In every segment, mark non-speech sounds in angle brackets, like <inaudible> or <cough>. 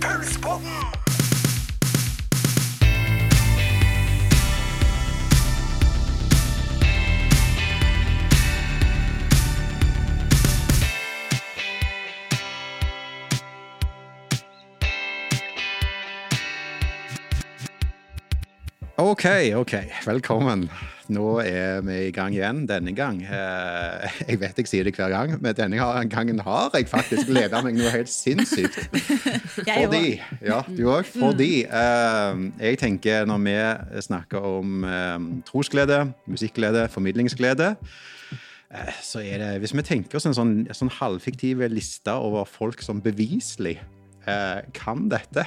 Pulspodden! Ok, ok. Velkommen. Nå er vi i gang igjen. Denne gang eh, Jeg vet jeg sier det hver gang, men denne gangen har jeg faktisk gleda meg noe helt sinnssykt. Fordi Ja, du òg. Fordi eh, jeg tenker når vi snakker om eh, trosglede, musikkglede, formidlingsglede så er det, Hvis vi tenker oss en sånn, sånn halvfiktiv liste over folk som beviselig eh, kan dette,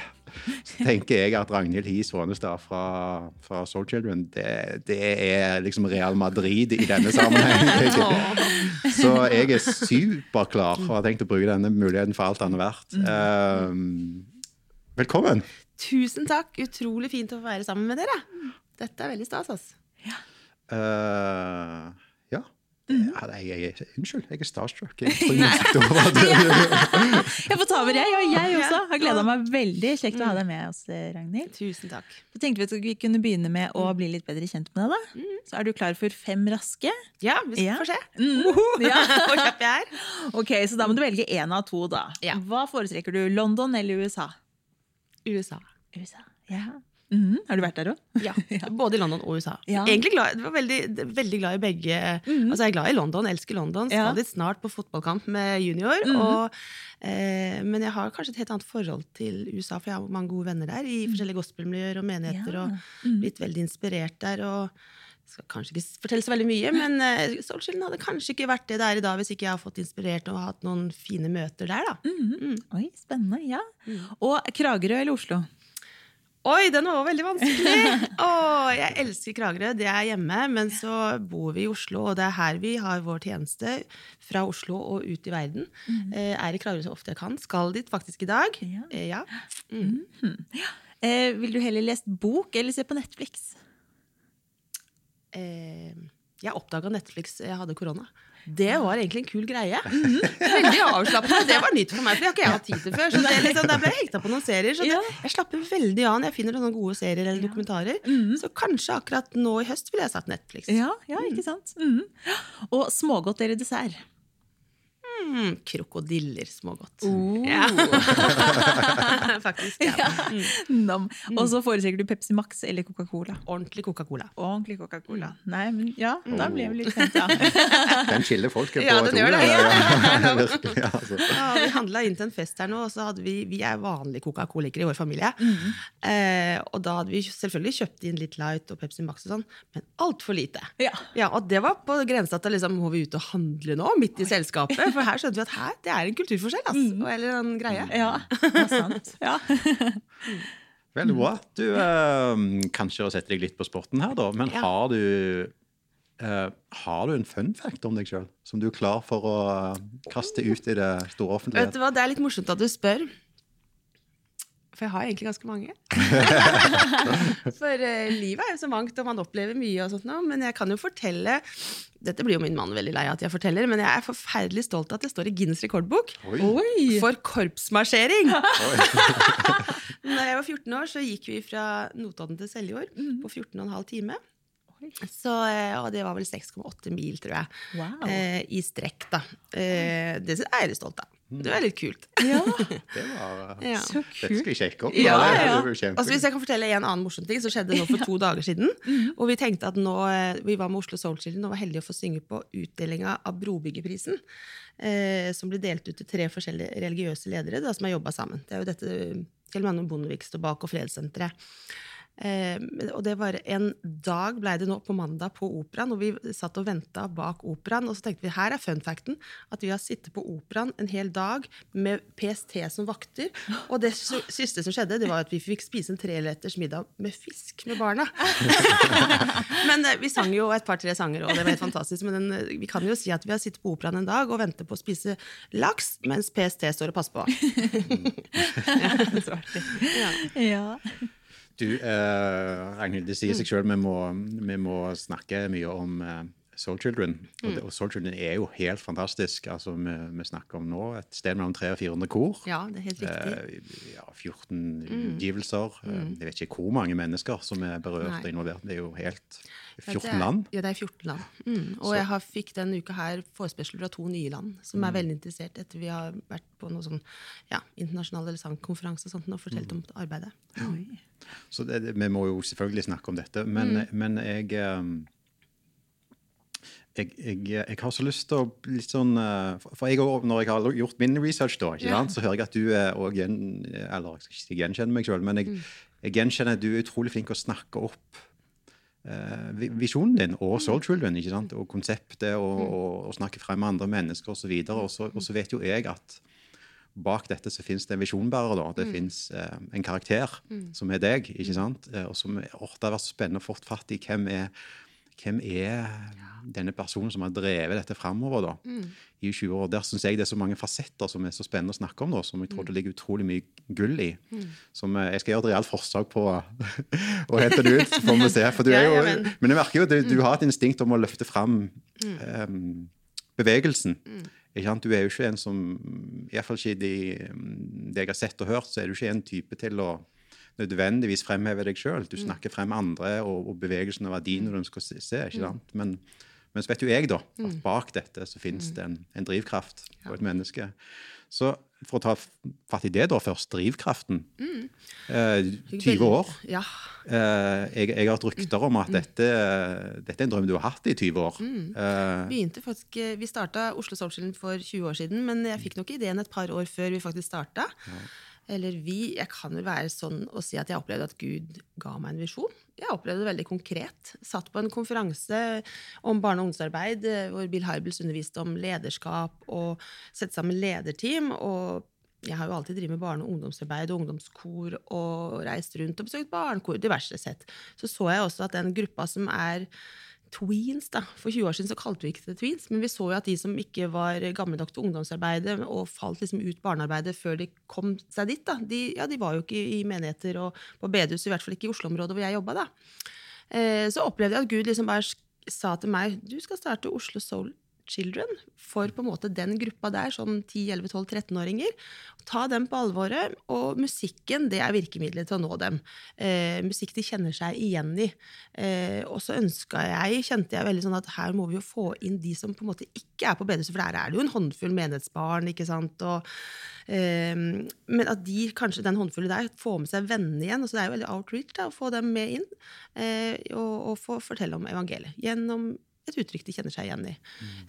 så tenker jeg at Ragnhild Hie Svanestad fra, fra Soul Children, det, det er liksom Real Madrid i denne sammenhengen. <laughs> Så jeg er superklar og har tenkt å bruke denne muligheten for alt den er verdt. Eh, velkommen. Tusen takk. Utrolig fint å få være sammen med dere. Dette er veldig stas, altså. Uh, ja. Ja, nei, jeg, jeg, unnskyld, jeg er starstruck. Jeg <laughs> tror <laughs> jeg får ta over, jeg. Og jeg også har gleda meg veldig. Kjekt å ha deg med oss, Ragnhild. Tusen takk. Så tenkte vi at vi kunne begynne med å bli litt bedre kjent med deg. da. Så er du klar for fem raske? Ja, vi skal får se Mm. <laughs> Ja. hvor kjapp jeg er. Ok, Så da må du velge én av to, da. Hva foretrekker du? London eller USA? USA. USA, ja. Mhm. Har du vært der òg? <laughs> Ja, Både i London og USA. Ja. Egentlig glad, var veldig, veldig glad i begge. Altså Jeg er glad i London, elsker London. Ja. Skal dit snart på fotballkamp med junior. og, eh, men jeg har kanskje et helt annet forhold til USA, for jeg har mange gode venner der. I forskjellige gospelmiljøer og menigheter. Ja. Og blitt veldig inspirert der. og skal kanskje ikke fortelle så veldig mye, men uh, Soulchilden hadde kanskje ikke vært det det er i dag hvis ikke jeg har fått inspirert og hatt noen fine møter der. da. Mm. Oi, spennende. Ja. Og Kragerø eller Oslo? Oi, den var veldig vanskelig! <laughs> Åh, jeg elsker Kragerø, det er hjemme. Men så bor vi i Oslo, og det er her vi har vår tjeneste. Fra Oslo og ut i verden. Eh, er i Kragerø så ofte jeg kan. Skal dit faktisk i dag. Ja. Eh, ja. Eh, vil du heller lest bok eller se på Netflix? Eh, jeg oppdaga Netflix jeg hadde korona. Det var egentlig en kul greie. <laughs> Veldig avslappende. Det var nytt for meg, for det har ikke jeg hatt tid til før. Så det liksom, Der ble jeg hekta på noen serier. Så det, jeg slapper veldig av når jeg finner noen gode serier eller dokumentarer. Så kanskje akkurat nå i høst ville jeg sagt Netflix. Ja, ja ikke sant? Mhm. Og smågodt eller dessert? Mm, krokodiller smågodt. Oh. Ja. <laughs> Faktisk. Ja. Mm. Og så foretrekker du Pepsi Max eller Coca-Cola? Ordentlig Coca-Cola. Ordentlig Coca-Cola. Nei, men ja, da blir vi litt sent <laughs> ja. Den skiller folket på Ja, et ord, <laughs> ja, ja, virkelig, altså. Ja, vi handla inn til en fest her nå, og så hadde vi Vi er vanlige Coca-Colikere i vår familie. Eh, og da hadde vi selvfølgelig kjøpt inn litt Light og Pepsi Max og sånn, men altfor lite. Ja. Ja, og det var på grensa til liksom, må vi ut og handle nå, midt i selskapet? For her skjønte vi at her, det er en kulturforskjell, altså. Eller en greie. Ja, <laughs> det er sant. <laughs> Ja. <laughs> Veldig bra. Du, eh, kanskje setter sette deg litt på sporten her, da, men Ja. har du eh, har du en fun fact om deg sjøl som du er klar for å eh, kaste ut i det store Vet du hva, Det er litt morsomt at du spør. For jeg har egentlig ganske mange. <laughs> For uh, livet er jo så mangt, og man opplever mye. og sånt nå, Men jeg kan jo fortelle Dette blir jo min mann veldig lei av at jeg forteller, men jeg er forferdelig stolt av at det står i Guinness rekordbok Oi. Oi! for korpsmarsjering. <laughs> <laughs> Når Da jeg var 14 år, så gikk vi fra Notodden til Seljord på 14,5 time. Så, eh, og det var vel 6,8 mil, tror jeg, Wow. eh, i strekk. da. Eh, det er jeg stolt av. Det er litt kult. <laughs> Ja, Det var Ja. så Dette skal vi sjekke opp. Ja, ja. Altså Hvis jeg kan fortelle en annen morsom ting, så skjedde det nå for to <laughs> dager siden. Og vi tenkte at nå, eh, vi var med Oslo Soul Children og var heldige å få synge på utdelinga av Brobyggerprisen. Eh, som ble delt ut til tre forskjellige religiøse ledere da, som har jobba sammen. Det er jo dette Kjell Magne Bondevik står bak, og Fredssenteret. Eh, og det var En dag ble det nå på mandag på Operaen, og vi satt og venta bak Operaen. Og så tenkte vi her er fun facten, at vi har sittet på Operaen en hel dag med PST som vakter. Og det siste som skjedde, det var at vi fikk spise en treretters middag med fisk med barna. <laughs> men eh, vi sang jo et par-tre sanger, og det var helt fantastisk. Men den, eh, vi kan jo si at vi har sittet på Operaen en dag og venter på å spise laks, mens PST står og passer på. <laughs> Ja. Ja. Du, uh, Ragnhild, det sier seg sjøl vi, vi må snakke mye om, eh, Soul Children. Og, det, og Soul Children er jo helt fantastisk. Altså, vi, vi snakker om nå et sted mellom 300 og 400 kor. Ja, det er helt riktig. Eh, ja, 14 utgivelser. Mm. Jeg vet ikke hvor mange mennesker som er berørt Nei. og involvert. Det er jo helt 14 det er, land. Ja, det er 14 land. Mm. Og Så- jeg har, fikk denne uka her forespørsel fra to nye land som Mm. er veldig interessert etter vi har vært på noe sånn ja, internasjonal sangkonferanse og sånt, og fortalt Mm. om arbeidet. Så det, vi må jo selvfølgelig snakke om dette, men, men jeg, eh, jeg, jeg jeg har så lyst til å litt sånn eh, For jeg, når jeg har gjort min research, da, sant, så hører jeg at du er gjen, Eller jeg skal ikke si gjenkjenner meg sjøl, men jeg, jeg gjenkjenner at du er utrolig flink til å snakke opp eh, visjonen din og Soul Children, ikke sant? og konseptet, og, og, og snakke frem med andre mennesker osv. Og, så- og så vet jo jeg at bak dette så fins det en visjonbærer. da. Det fins eh, en karakter som er deg. ikke sant? Eh, og som, oh, Det har vært spennende å få fatt i hvem er, hvem er denne personen som har drevet dette framover da, i 20 år. Der syns jeg det er så mange fasetter som er så spennende å snakke om, da, som jeg tror det ligger utrolig mye gull i. Som eh, Jeg skal gjøre et realt forsøk på å <laughs> hente det ut, så får vi se. For du er Ja, jo, men- jeg merker jo at du, du har et instinkt om å løfte fram um, bevegelsen. Du er jo ikke en som Iallfall ikke i de, det jeg har sett og hørt, så er du ikke en type til å nødvendigvis fremheve deg sjøl. Du snakker frem andre og, og bevegelsen og verdiene du skal se. ikke sant? Men, men så vet jo jeg, da, at bak dette så finnes det en, en drivkraft på et menneske. Så for å ta fatt i det da først, drivkraften. Eh, 20 år. Ja. Eh, jeg, jeg har hatt rykter om at dette, dette er en drøm du har hatt i 20 år. Eh, Begynte faktisk, eh, Vi starta Oslo Soul for 20 år siden, men jeg fikk nok ideen et par år før vi faktisk starta. Eller vi Jeg kan vel være sånn å si at jeg opplevde at Gud ga meg en visjon. Jeg opplevde det veldig konkret. Satt på en konferanse om barne- og ungdomsarbeid eh, hvor Bill Hybels underviste om lederskap og sette sammen lederteam. og jeg har jo alltid drevet med barne- og ungdomsarbeid og ungdomskor og reist rundt og besøkt barnekor, diverse sett. Så så jeg også at den gruppa som er tweens, da. For 20 år siden så kalte vi ikke det tweens, men vi så jo at de som ikke var gamle nok til ungdomsarbeidet og falt liksom ut barnearbeidet før de kom seg dit, da, de, ja, de var jo ikke i menigheter og på bedehus, i hvert fall ikke i Oslo-området hvor jeg jobba, da. Eh, så opplevde jeg at Gud liksom bare sa til meg du skal starte Oslo Soul Children for på en måte den gruppa der, sånn 10-11-12-13-åringer. Ta dem på alvoret. Og musikken det er virkemidlet til å nå dem. Eh, musikk de kjenner seg igjen i. Eh, og så ønska jeg, kjente jeg veldig sånn at her må vi jo få inn de som på en måte ikke er på bedehuset, for der er det jo en håndfull menighetsbarn. ikke sant? Og, eh, men at de, kanskje den håndfulle der, får med seg vennene igjen. så Det er jo veldig outreach da, å få dem med inn eh, og, og få fortelle om evangeliet. Gjennom et uttrykk de kjenner seg igjen i.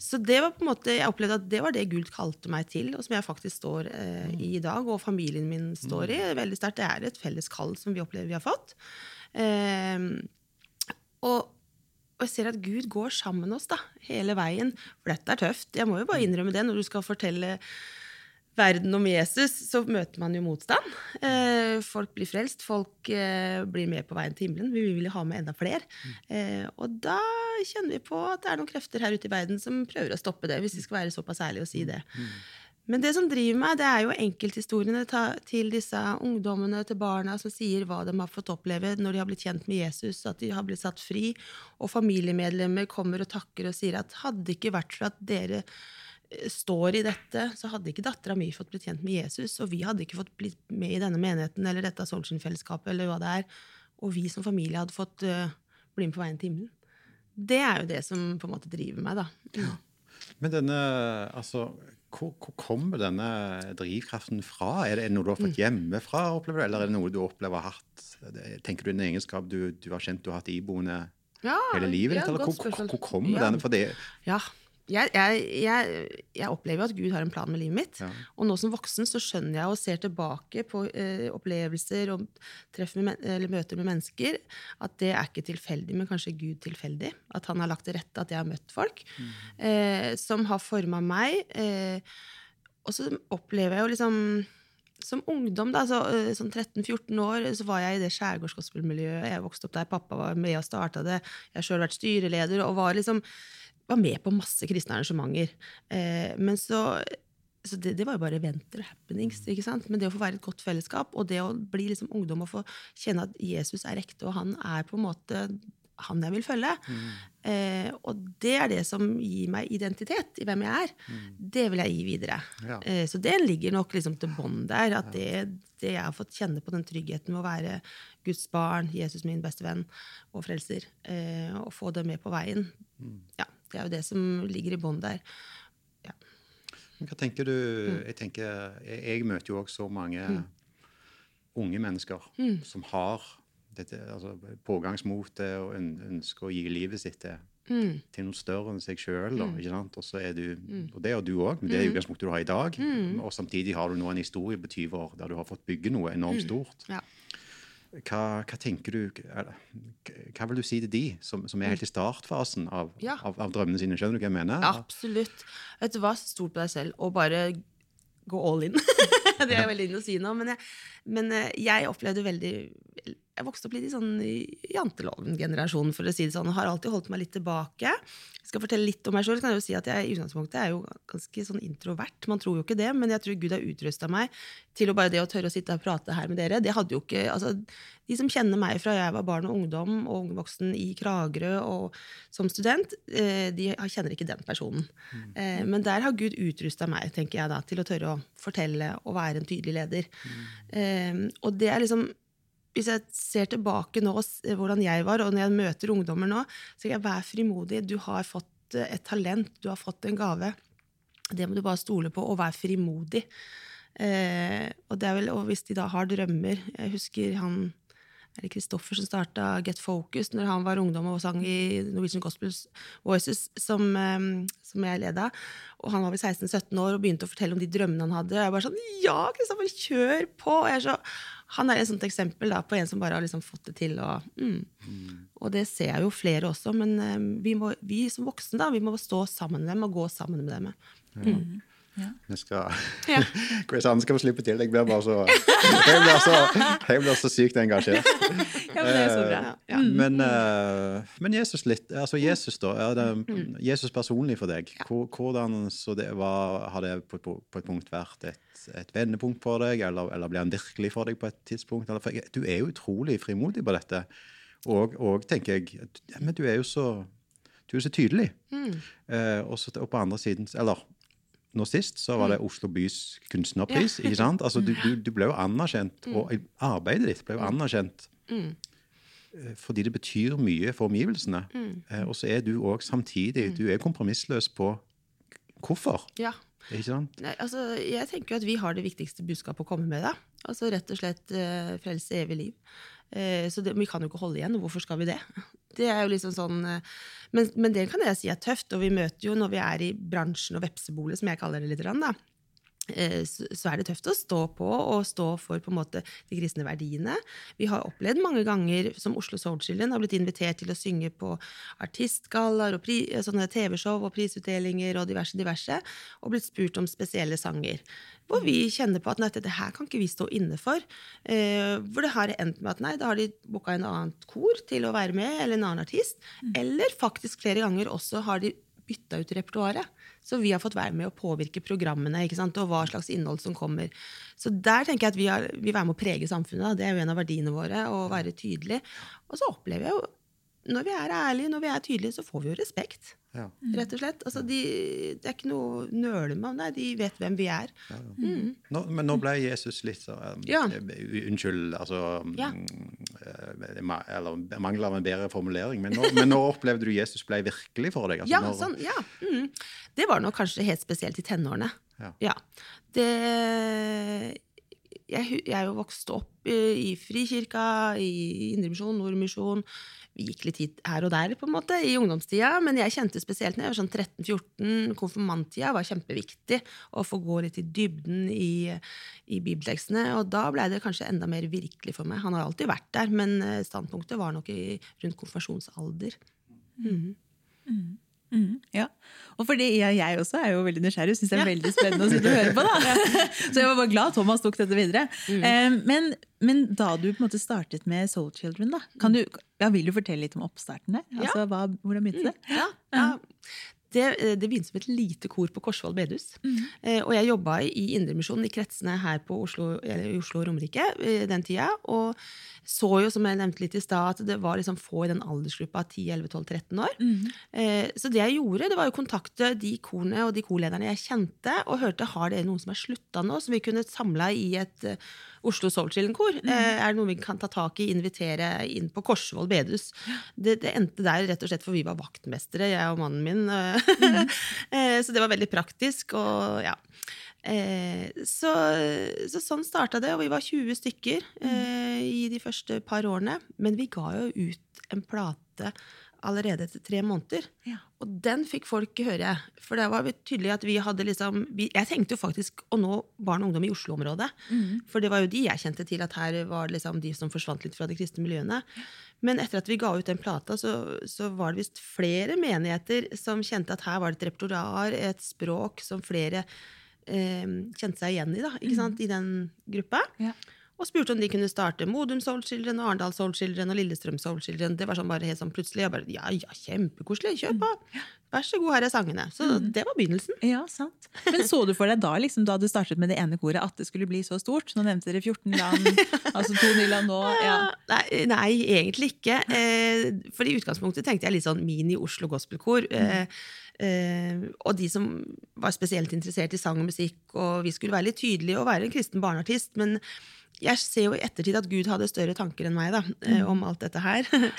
Så det var på en måte, jeg opplevde at det var det Gud kalte meg til, og som jeg faktisk står eh, i i dag, og familien min står i. veldig sterkt. Det er et felles kall som vi opplever vi har fått. Eh, og, og jeg ser at Gud går sammen med oss da, hele veien. For dette er tøft. Jeg må jo bare innrømme det når du skal fortelle verden om Jesus, så møter man jo motstand. Eh, folk blir frelst, folk eh, blir med på veien til himmelen. Vi vil ha med enda flere. Eh, og da kjenner vi på at det er noen krefter her ute i verden som prøver å stoppe det, hvis vi skal være såpass ærlige og si det. Men det som driver meg, det er jo enkelthistoriene til disse ungdommene, til barna, som sier hva de har fått oppleve når de har blitt kjent med Jesus, at de har blitt satt fri. Og familiemedlemmer kommer og takker og sier at hadde det ikke vært for at dere står i dette, så hadde ikke dattera mi fått blitt kjent med Jesus, og vi hadde ikke fått blitt med i denne menigheten eller dette Solskinn-fellesskapet, eller hva det er, og vi som familie hadde fått eh, bli med på veien til himmelen. Det er jo det som på en måte driver meg, da. Ja. Men denne, altså, hvor, hvor kommer denne drivkraften fra? Er det noe du har Mm. fått hjemmefra, opplever du, eller er det noe du opplever har hatt? Tenker du en egenskap du, du har kjent du har hatt iboende Ja, hele livet ja, ditt? Eller godt hvor, hvor, hvor kommer Ja. denne? For det, Ja. Jeg, jeg, jeg, jeg opplever at Gud har en plan med livet mitt. Ja. Og nå som voksen så skjønner jeg og ser tilbake på eh, opplevelser og med, eller møter med mennesker at det er ikke tilfeldig, men kanskje Gud tilfeldig. At han har lagt til rette at jeg har møtt folk eh, som har forma meg. Eh, og så opplever jeg jo liksom som ungdom, da, så, eh, sånn 13-14 år, så var jeg i det skjærgårdsgospelmiljøet. Jeg vokste opp der pappa var med og starta det. Jeg har sjøl vært styreleder og var liksom var med på masse kristne arrangementer. Eh, men så, så det, det var jo bare eventer og happenings. ikke sant? Men det å få være et godt fellesskap, og det å bli liksom ungdom og få kjenne at Jesus er ekte, og han er på en måte han jeg vil følge. Eh, og det er det som gir meg identitet i hvem jeg er. Det vil jeg gi videre. Ja. Eh, så det ligger nok liksom til bånn der. At det, det jeg har fått kjenne på den tryggheten med å være Guds barn, Jesus min beste venn og frelser, eh, og få det med på veien, ja, det er jo det som ligger i bånn der. Men Hva tenker du Jeg tenker, jeg, møter jo også så mange unge mennesker som har dette, altså pågangsmotet og ønsker å gi livet sitt til, til noe større enn seg sjøl. Og så er du, og det gjør du òg, men det er utgangspunktet du har i dag. Og samtidig har du nå en historie på 20 år der du har fått bygge noe enormt stort. Ja. Hva, hva tenker du, hva vil du si til de som, som er helt i startfasen av, Ja. av, av drømmene sine? Skjønner du hva jeg mener? Absolutt. Vet du hva, stol på deg selv, og bare gå all in. <laughs> det er veldig inn å si nå, men jeg, men eh, jeg opplevde veldig Jeg vokste opp litt i sånn janteloven-generasjonen, for å si det sånn. Har alltid holdt meg litt tilbake. Jeg skal fortelle litt om meg selv, kan jeg jo si at jeg i utgangspunktet er jo ganske sånn introvert. Man tror jo ikke det, men jeg tror Gud har utrusta meg til å bare det å tørre å sitte og prate her med dere. Det hadde jo ikke, altså De som kjenner meg fra jeg var barn og ungdom og ung voksen i Kragerø og som student, eh, de kjenner ikke den personen. Mm. Men der har Gud utrusta meg tenker jeg da, til å tørre å fortelle og være en tydelig leder. Mm. Og det er liksom hvis jeg ser tilbake nå hvordan jeg var, og når jeg møter ungdommer nå, så sier jeg vær frimodig. Du har fått eh, et talent, du har fått en gave. Det må du bare stole på, og være frimodig. Eh, og, vel, og hvis de da har drømmer Jeg husker han er det Kristoffer som starta Get Focus når han var ungdom og sang i Norwegian Gospel Voices, som, eh, som jeg leda. Og han var vel 16-17 år og begynte å fortelle om de drømmene han hadde. Og jeg bare sånn Ja, Kristoffer, kjør på! Er så, han er et sånt eksempel da, på en som bare har liksom fått det til. Og, mm. og det ser jeg jo flere også, men eh, vi, må, vi som voksne da, vi må stå sammen med dem og gå sammen med dem. Vi skal Ja. <laughs> Chris Anne skal få slippe til. Jeg blir bare så Jeg blir så, jeg blir så sykt engasjert. <laughs> Ja, men det er så bra. Ja. Men, eh, men Jesus litt Altså Jesus, da. Det Jesus personlig for deg? Hvordan så det var, Har det på, på, på et punkt vært et, et vendepunkt for deg, eller, eller ble han virkelig for deg på et tidspunkt? Eller, du er jo utrolig frimodig på dette. Og, og tenker jeg ja, Men du er jo så du er så tydelig. Eh, og, så, og på andre siden Eller nå sist så var det Oslo bys kunstnerpris. ikke sant? Altså, du, du, du ble jo anerkjent, og arbeidet ditt ble jo anerkjent eh, fordi det betyr mye for omgivelsene. Eh, og så er du òg samtidig du er kompromissløs på hvorfor. Ja. ikke sant? Nei, altså, jeg tenker jo at vi har det viktigste budskapet å komme med. da. Altså Rett og slett uh, frelse evig liv. Uh, så det, vi kan jo ikke holde igjen. Hvorfor skal vi det? Det er jo liksom sånn, eh, men, men det kan jeg si er tøft. Og vi møter jo når vi er i bransjen og vepsebolet, som jeg kaller det litt, da, så så er det tøft å stå på og stå for på en måte de kristne verdiene. Vi har opplevd mange ganger som Oslo Soul Children har blitt invitert til å synge på artistgallaer og sånne TV-show og prisutdelinger og diverse, diverse, og blitt spurt om spesielle sanger. Hvor vi kjenner på at nei, dette her kan ikke vi stå inne for. Eh, hvor det har endt med at nei, da har de booka en annet kor til å være med, eller en annen artist. Eller faktisk flere ganger også har de bytta ut repertoaret. Så vi har fått være med å påvirke programmene og hva slags innhold som kommer. Så der tenker jeg at vi, har, vil er med å prege samfunnet. Da. Det er jo en av verdiene våre. Å være tydelig. Og så opplever jeg jo når vi er ærlige, når vi er tydelige, så får vi jo respekt. Ja. Rett og slett. Altså, de, det er ikke noe nøle med. det. de vet hvem vi er. Mm. Nå, men nå ble Jesus litt så um, Ja. eh, Unnskyld, altså um, Ja. eh, Eller mangler av en bedre formulering. Men nå, men nå opplevde du Jesus ble virkelig for deg? Altså, Ja, når- sånn, ja. Mm. Det var nok kanskje helt spesielt i tenårene. Ja. Det jeg, jeg er jo vokst opp eh, i Frikirka, i Indremisjon, Nordmisjon. Vi gikk litt hit her og der på en måte i ungdomstida, men jeg kjente spesielt når jeg var sånn 13-14, konfirmanttida var kjempeviktig å få gå litt i dybden i, i bibeltekstene. Og da ble det kanskje enda mer virkelig for meg. Han har alltid vært der, men eh, standpunktet var nok i, rundt konfirmasjonsalder. Mm, ja. Og fordi jeg, jeg også er jo veldig nysgjerrig, syns det er veldig spennende å sitte og høre på. da. <laughs> Så jeg var bare glad Thomas tok dette videre. Eh, men, men da du på en måte startet med Soul Children, da, kan du, ja, vil du fortelle litt om oppstarten der? Altså, hva, Hvordan begynte det? Ja, ja. Det, eh, det begynte som et lite kor på Korsvoll bedehus. Eh, og jeg jobba i Indremisjonen, i kretsene her på Oslo, eller i Oslo og Romerike eh, den tida. Og så jo, som jeg nevnte litt i stad, at det var liksom få i den aldersgruppa 10-11-12-13 år. Eh, så det jeg gjorde, det var å kontakte de korene og de korlederne jeg kjente, og hørte har det noen som er slutta nå, som vi kunne samla i et eh, Oslo Soul Children-kor. Eh, er det noe vi kan ta tak i, invitere inn på Korsvoll bedehus? Det, det endte der rett og slett for vi var vaktmestere, jeg og mannen min. Mm. <laughs> eh, så det var veldig praktisk. og ja. Eh, så, så sånn starta det, og vi var 20 stykker eh, i de første par årene. Men vi ga jo ut en plate allerede etter tre måneder. Ja. Og den fikk folk høre. For det var tydelig at vi hadde liksom vi, Jeg tenkte jo faktisk å nå barn og ungdom i Oslo-området. For det var jo de jeg kjente til, at her var liksom de som forsvant litt fra de kristne miljøene. Men etter at vi ga ut den plata, så, så var det visst flere menigheter som kjente at her var det et repertoar, et språk som flere eh, kjente seg igjen i, da, ikke sant, i den gruppa. Ja. Og spurte om de kunne starte Modum Soul Children, og Arendal Soul Children og Lillestrøm Soul Children. Det var sånn bare helt sånn plutselig. Jeg bare, ja, ja, kjempekoselig, kjør på! Vær så god, her er sangene. Så det var begynnelsen. Ja, sant. Men så du for deg da liksom, da du startet med det ene koret, at det skulle bli så stort? Nå nevnte dere 14 land, <laughs> altså to nye land nå. Ja. Nei, nei, egentlig ikke. Eh, for i utgangspunktet tenkte jeg litt sånn mini-Oslo gospelkor. Eh, Uh, og de som var spesielt interessert i sang og musikk, og vi skulle være litt tydelige og være en kristen barneartist. Men jeg ser jo i ettertid at Gud hadde større tanker enn meg da, mm. om alt dette her. <laughs>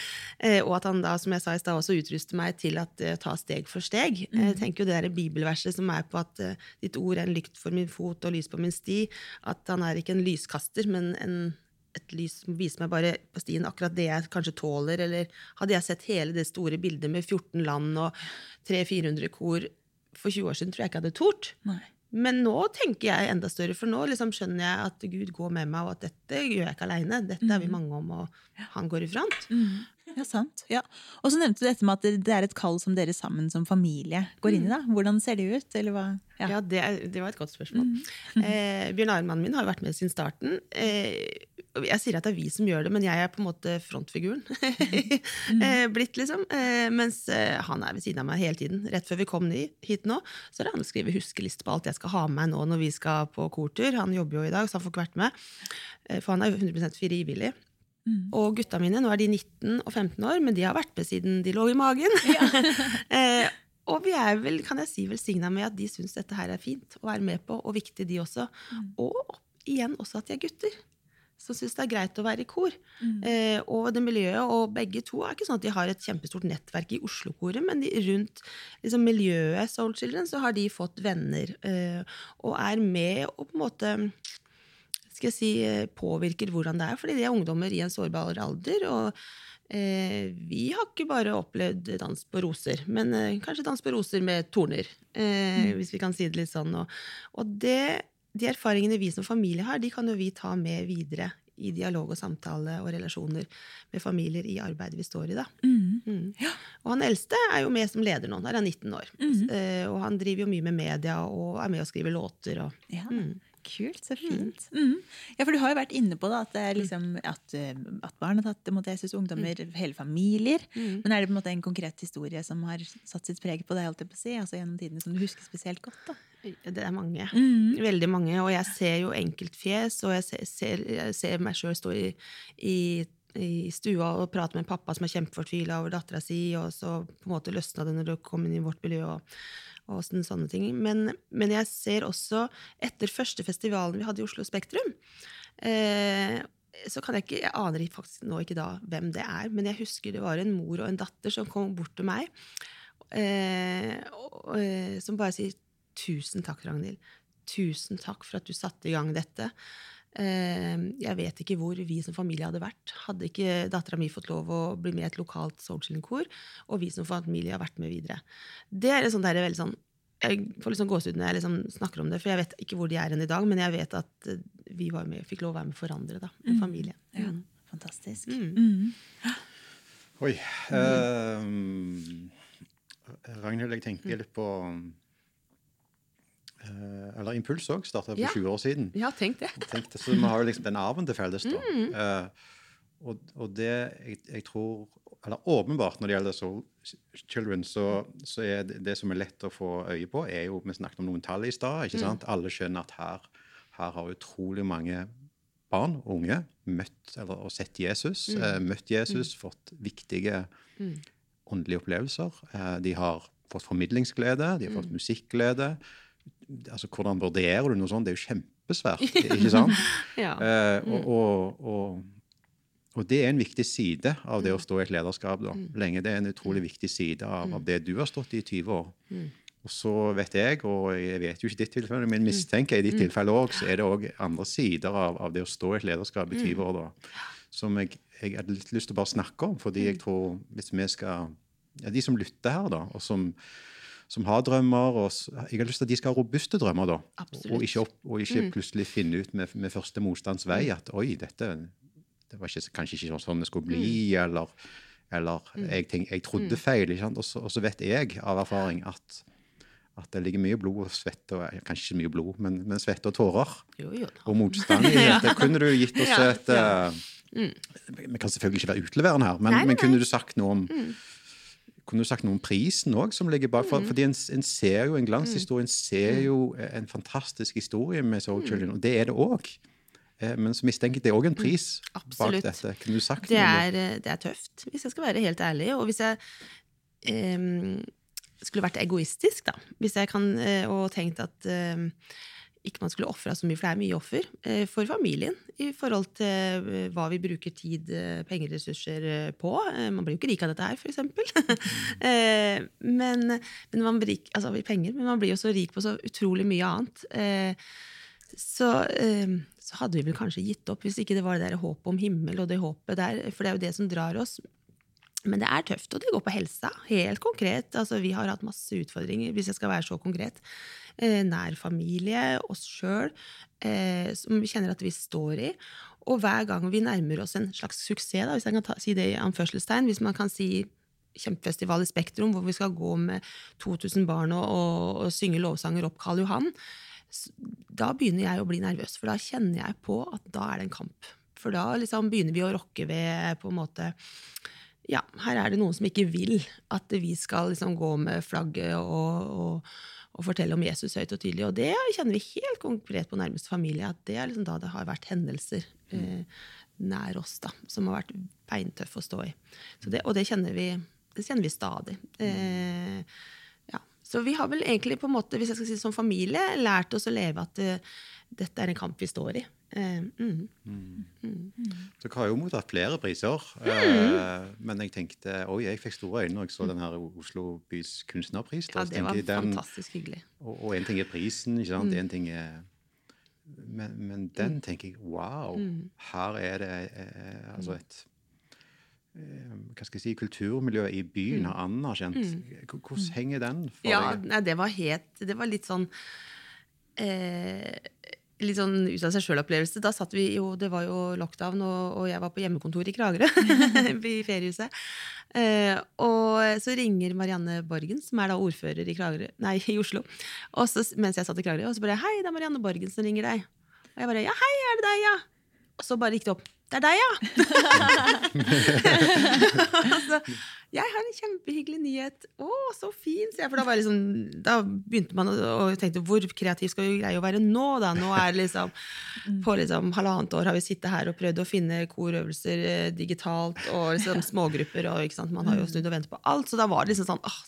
Eh, og at han da, som jeg sa i stad, også utruster meg til å eh, ta steg for steg. Mm. Jeg tenker jo det der bibelverset som er på at eh, ditt ord er en lykt for min fot og lys på min sti, at han er ikke en lyskaster, men en et lys som viser meg bare på stien akkurat det jeg kanskje tåler, eller hadde jeg sett hele det store bildet med 14 land og 300-400 kor for 20 år siden, tror jeg ikke jeg hadde tort. Nei. Men nå tenker jeg enda større, for nå liksom skjønner jeg at Gud går med meg, og at dette gjør jeg ikke aleine. Dette er vi mange om, og han går i front. Ja, sant. Ja. Og så nevnte du dette med at det- er et kall som dere sammen som familie går inn i. da. Hvordan ser det ut? Ja. Ja, det, det var et godt spørsmål. <laughs> Eh, Bjørn Arild, mannen min, har vært med siden starten. Eh, jeg sier at det er vi som gjør det, men jeg er på en måte frontfiguren. <laughs> eh, blitt, liksom. Eh, mens eh, han er ved siden av meg hele tiden. Rett før vi kom ny, hit nå, så er det han som skriver huskeliste på alt jeg skal ha med meg nå når vi skal på kortur. Han jobber jo i dag, så han får ikke vært med. Eh, for han er jo 100 frivillig. Og gutta mine, nå er de 19 og 15 år, men de har vært med siden de lå i magen. <laughs> eh, og vi er vel, kan jeg si, velsigna med at de syns dette her er fint å være med på, og viktig, de også. Og igjen også at de er gutter. Som syns det er greit å være i kor. Eh, og det miljøet, og begge to er ikke sånn at de har et kjempestort nettverk i Oslo-koret, men de, rundt liksom, miljøet Soul Children så har de fått venner, eh, og er med og på en måte skal jeg si, eh, påvirker hvordan det er, fordi de er ungdommer i en sårbar alder. og eh, vi har ikke bare opplevd dans på roser, men eh, kanskje dans på roser med torner. Eh, Hvis vi kan si det litt sånn. Og, og det, de erfaringene vi som familie har, de kan jo vi ta med videre i dialog og samtale og relasjoner med familier i arbeidet vi står i. da. Mm. Og han eldste er jo med som leder nå. Der er han 19 år. Eh, og han driver jo mye med media og er med og skriver låter. og Ja, Kult, så fint. Mm. Ja, for Du har jo vært inne på da, at, det liksom, at, eh, at barn har tatt imot Jesus, ungdommer, hele familier. Men er det på en måte en konkret historie som har satt sitt preg på deg holdt jeg på å si, altså gjennom tidene som du husker spesielt godt? da? Det er mange. Veldig mange. Og jeg ser jo enkeltfjes, og jeg ser, ser, jeg ser meg sjøl stå i, i, i stua og prate med pappa som er kjempefortvila over dattera si, og så på en måte løsna det når du kom inn i vårt miljø. og og sånne, ting. Men, men jeg ser også, etter første festivalen vi hadde i Oslo Spektrum eh, så kan jeg ikke, jeg aner faktisk nå ikke da hvem det er, men jeg husker det var en mor og en datter som kom bort til meg, eh, og, og, som bare sier 'Tusen takk, Ragnhild. Tusen takk for at du satte i gang dette'. Eh, jeg vet ikke hvor vi som familie hadde vært. Hadde ikke dattera mi fått lov å bli med i et lokalt soulchilling-kor, og vi som familie har vært med videre. Det er sånn der, veldig sånn jeg får liksom gåsehud når jeg liksom snakker om det, for jeg vet ikke hvor de er i dag, men jeg vet at eh, vi var med, fikk lov å være med for andre, da, en familie. Ja, Mm. Fantastisk. Mm. Mm. Oi. ehm, Ragnhild, jeg tenker litt på Eller Impuls òg starta for Ja. 20 år siden. Ja, tenk det. Tenk det, så vi har jo liksom den arven til felles. da. Mm. Eh, og, og det jeg, jeg tror eller åpenbart når det gjelder Soul Children, så, så er det, det, som er lett å få øye på, er jo Vi snakket om noen tall i stad. ikke sant? Alle skjønner at her, her har utrolig mange barn og unge møtt eller, og sett Jesus. Mm. Eh, møtt Jesus, fått viktige Mm. åndelige opplevelser. Eh, de har fått formidlingsglede, de har Mm. fått musikkglede. Altså, Hvordan vurderer du noe sånt? Det er jo kjempesvært. <laughs> ikke sant? Ja. Eh, Mm. og, og, og, og det er en viktig side av Mm. det å stå i et lederskap. da. Lenge det er en utrolig viktig side av, Mm. av det du har stått i i 20 år. Og så vet jeg, og jeg vet jo ikke ditt tilfelle, Mm. men mistenker i ditt tilfelle òg, så er det òg andre sider av, av det å stå i et lederskap i Mm. 20 år da, som jeg, jeg hadde litt lyst til å bare snakke om. fordi Mm. jeg tror hvis vi skal ja, De som lytter her, da, og som, som har drømmer og Jeg har lyst til at de skal ha robuste drømmer, da. Absolutt. Og ikke, opp, og ikke plutselig finne ut med, med første motstands vei at oi, dette det var ikke, kanskje ikke sånn det skulle bli, eller, eller jeg, tenk, jeg trodde feil. ikke sant? Og så, og så vet jeg av erfaring at, at det ligger mye blod og svette og Kanskje ikke mye blod, men, men svette og tårer. Jo, jo og motstand. <laughs> I dette. Kunne du gitt oss Ja, et eh, Vi kan selvfølgelig ikke være utleverende her, men, Nei, nei, men kunne du sagt noe om kunne du sagt noe om prisen òg, som ligger bak? For, Mm. fordi en, en ser jo en glanshistorie, en ser jo en fantastisk historie med Soul Mm. Children, og det er det òg. Men så mistenker jeg det er òg en pris bak Mm. Dette. Kunne du sagt Det noe det? er, er tøft, hvis jeg skal være helt ærlig. Og hvis jeg um, skulle vært egoistisk, da, hvis jeg kan, eh, og tenkt at em, ikke man skulle ofra så mye, for det er mye offer, eh, for familien i forhold til eh, hva vi bruker tid, eh, penger, ressurser på. Man blir jo ikke rik av dette her, f.eks. <laughs> Men, men man blir altså penger, men man blir jo så rik på så utrolig mye annet. Så, så hadde vi vel kanskje gitt opp hvis ikke det var det der håpet om himmel og det håpet der, for det er jo det som drar oss. Men det er tøft, og det går på helsa. Helt konkret. Altså, vi har hatt masse utfordringer, hvis jeg skal være så konkret. Eh, nær familie, oss sjøl, eh, som vi kjenner at vi står i. Og hver gang vi nærmer oss en slags suksess, da, hvis jeg kan ta, si det i anførselstegn, hvis man kan si kjempefestival i Spektrum, hvor vi skal gå med 2000 barn og, og, og synge lovsanger opp Karl Johan, da begynner jeg å bli nervøs, for da kjenner jeg på at da er det en kamp. For da liksom begynner vi å rokke ved på en måte ja, her er det noen som ikke vil at vi skal liksom gå med flagget og, og, og fortelle om Jesus høyt og tydelig. Og det kjenner vi helt konkret på nærmeste familie, at det er liksom da det har vært hendelser eh, nær oss da, som har vært beintøffe å stå i. Så det, og det kjenner vi, det kjenner vi stadig. Eh, ja. Så vi har vel egentlig på en måte, hvis jeg skal si som familie, lært oss å leve at eh, dette er en kamp vi står i. Eh, mm. Dere har jo mottatt flere priser. Mm. eh, men jeg tenkte oi, jeg fikk store øyne når jeg så den her Oslo bys kunstnerpris. da, Ja, det var den- fantastisk hyggelig. Og, og en ting er prisen, ikke sant? Mm. En ting er men, men den tenker jeg wow, Mm. her er det eh, altså et eh, hva skal jeg si, kulturmiljø i byen har anerkjent. Hvordan henger den for Mm. Ja, deg? nei, det var helt Det var litt sånn eh, Litt sånn ut av seg sjøl-opplevelse. Da satt vi jo Det var jo lockdown, og, og jeg var på hjemmekontor i Kragerø. <laughs> I feriehuset. Eh, og så ringer Marianne Borgen, som er da ordfører i, Kragerø, nei, i Oslo, så, mens jeg satt i Kragerø, og så bare 'Hei, det er Marianne Borgen som ringer deg'. Og jeg bare 'Ja, hei, er det deg, ja?' Og så bare gikk det opp. 'Det er deg, ja!' <laughs> altså, jeg har en kjempehyggelig nyhet. Å, så fin! sier jeg. For da, var liksom, da begynte man å, tenke hvor kreativ skal vi greie å være nå, da? Nå er liksom På liksom halvannet år har vi sittet her og prøvd å finne korøvelser eh, digitalt og liksom smågrupper, og man har jo snudd og ventet på alt. Så da var det liksom sånn åh,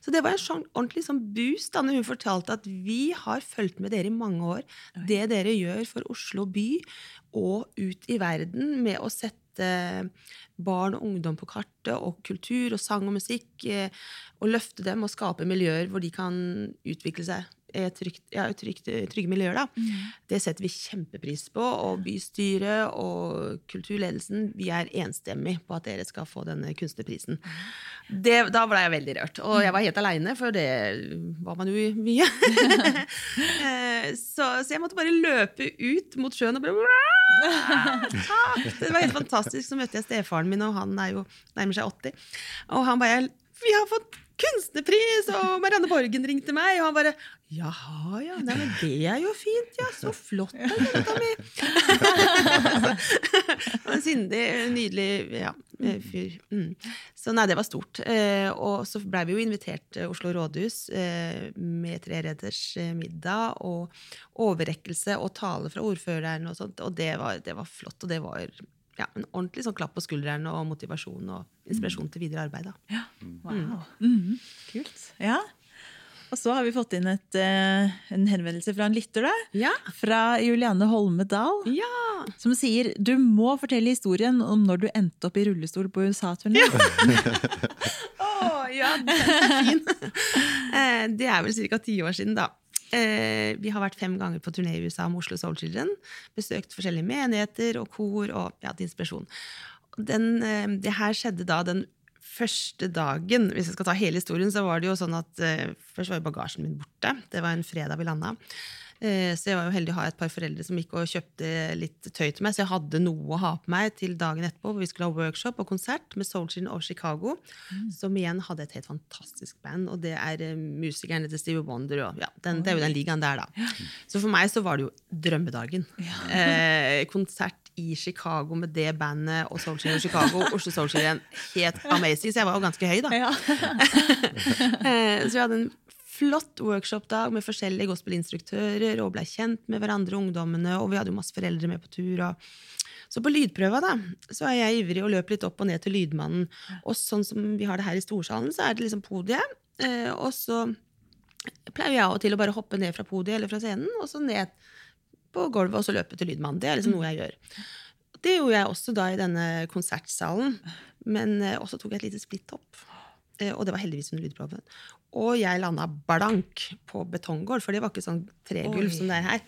så det var en sånn ordentlig sånn boost da når hun fortalte at vi har fulgt med dere i mange år. Det dere gjør for Oslo by og ut i verden med å sette barn og ungdom på kartet, og kultur og sang og musikk, eh, og løfte dem og skape miljøer hvor de kan utvikle seg trygt, ja, trygt, trygge miljøer. da. Det setter vi kjempepris på. Og bystyret og kulturledelsen vi er enstemmig på at dere skal få denne kunstnerprisen. Det, da ble jeg veldig rørt. Og jeg var helt aleine, for det var man jo mye. <laughs> Eh, så, så jeg måtte bare løpe ut mot sjøen og bare Takk! Det var helt fantastisk. Så møtte jeg stefaren min, og han er jo nærmer seg 80. Og han bare 'Vi har fått kunstnerpris!' Og Marianne Borgen ringte meg, og han bare Jaha, ja. Nei, men det er jo fint, ja. Så flott da, jenta mi. <laughs> en sindig, nydelig ja, fyr. Mm. Så nei, det var stort. Eh, og så blei vi jo invitert til Oslo rådhus eh, med treretters eh, middag og overrekkelse og tale fra ordføreren og sånt. Og det var, det var flott. Og det var ja, en ordentlig sånn klapp på skulderen og motivasjon og inspirasjon til videre arbeid. Da. Ja, wow. Mm. Kult. Ja. Og så har vi fått inn et, eh, en henvendelse fra en lytter. da. Ja. Fra Juliane Holme Dahl. Ja! Som sier du må fortelle historien om når du endte opp i rullestol på USA-turné. <laughs> <laughs> Å, ja, den er fin. <laughs> Eh, det er vel ca. ti år siden, da. Eh, Vi har vært fem ganger på turné i USA med Oslo Soul Children. Besøkt forskjellige menigheter og kor og ja, inspirasjon. Den, det her skjedde da den første dagen. Hvis jeg skal ta hele historien, så var det jo sånn at eh, først var jo bagasjen min borte. Det var en fredag vi landa. Eh, så jeg var jo heldig å ha et par foreldre som gikk og kjøpte litt tøy til meg. Så jeg hadde noe å ha på meg til dagen etterpå, hvor vi skulle ha workshop og konsert med Soul Children Chicago, Chicago. Som igjen hadde et helt fantastisk band. Og det er eh, musikerne til Stevie Wonder. Og, ja, den, det er jo den ligaen der, da. Så for meg så var det jo drømmedagen. Eh, konsert i Chicago med det bandet og Soul Children Chicago. Oslo Soul Children. Helt amazing. Så jeg var jo ganske høy, da. Ja. <laughs> Eh, Så vi hadde en flott workshopdag med forskjellige gospelinstruktører og ble kjent med hverandre, ungdommene, og vi hadde jo masse foreldre med på tur. Og... Så på lydprøva da, så er jeg ivrig og løper litt opp og ned til lydmannen. Og sånn som vi har det her i storsalen, så er det liksom podiet. Eh, og så pleier jeg av og til å bare hoppe ned fra podiet eller fra scenen, og så ned på gulvet og så løpe til lydmannen. Det er liksom noe jeg gjør. Det gjorde jeg også da i denne konsertsalen. Men eh, også tok jeg et lite splitthopp. Eh, og det var heldigvis under lydprøven. Og jeg landa blank på betonggulv, for det var ikke sånn tregulv som det er her.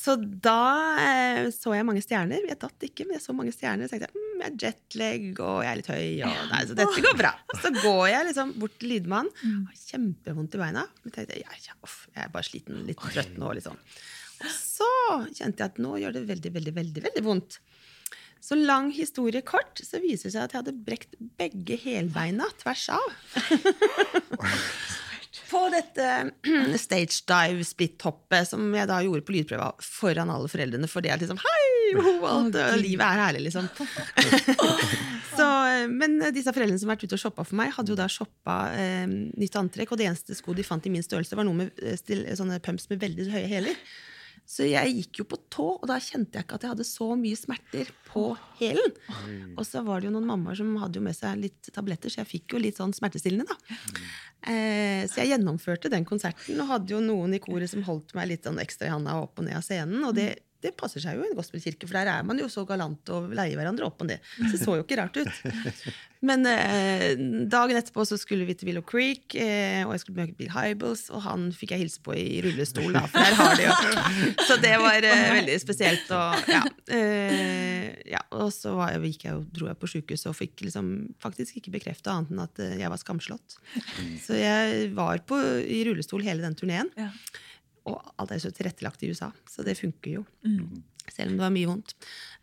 Så da eh, så jeg mange stjerner. Jeg datt ikke, men jeg så mange stjerner. Så tenkte jeg mm, jeg er jetlag, og jeg er litt høy. Og, nei, så dette går bra. <laughs> Så går jeg liksom bort til lydmannen. Har kjempevondt i beina. Men tenkte jeg, ja, ja, off, jeg er bare sliten, litt trøtt nå. Liksom. Og så kjente jeg at nå gjør det veldig, veldig, veldig, veldig vondt. Så lang historie kort, så viser det seg at jeg hadde brekt begge helbeina tvers av. <laughs> På dette stage dive split-hoppet som jeg da gjorde på lydprøva foran alle foreldrene. For det er liksom Hei! Jo, alt, livet er herlig, liksom. <laughs> så, men disse foreldrene som har vært ute og shoppa for meg, hadde jo da shoppa eh, nytt antrekk, og det eneste sko de fant i min størrelse, var noe med eh, sånne pumps med veldig høye hæler. Så jeg gikk jo på tå, og da kjente jeg ikke at jeg hadde så mye smerter på hælen. Og så var det jo noen mammaer som hadde jo med seg litt tabletter, så jeg fikk jo litt sånn smertestillende, da. Eh, så jeg gjennomførte den konserten, og hadde jo noen i koret som holdt meg litt sånn ekstra i handa opp og ned av scenen. og det det passer seg jo i en gospelkirke, for der er man jo så galant og leier hverandre opp og det. Så det så jo ikke rart ut. <laughs> Men eh, dagen etterpå så skulle vi til Willow Creek, eh, og jeg skulle møte Bill Hybels, og han fikk jeg hilse på i rullestol, da, for der har de jo <laughs> Så det var eh, veldig spesielt. Og, ja, eh, ja, og så var jeg, gikk jeg, dro jeg på sjukehuset og fikk liksom faktisk ikke bekrefta annet enn at eh, jeg var skamslått. Så jeg var på, i rullestol hele den turneen. Ja. Og alt er så tilrettelagt i USA, så det funker jo. Mm. Selv om det var mye vondt.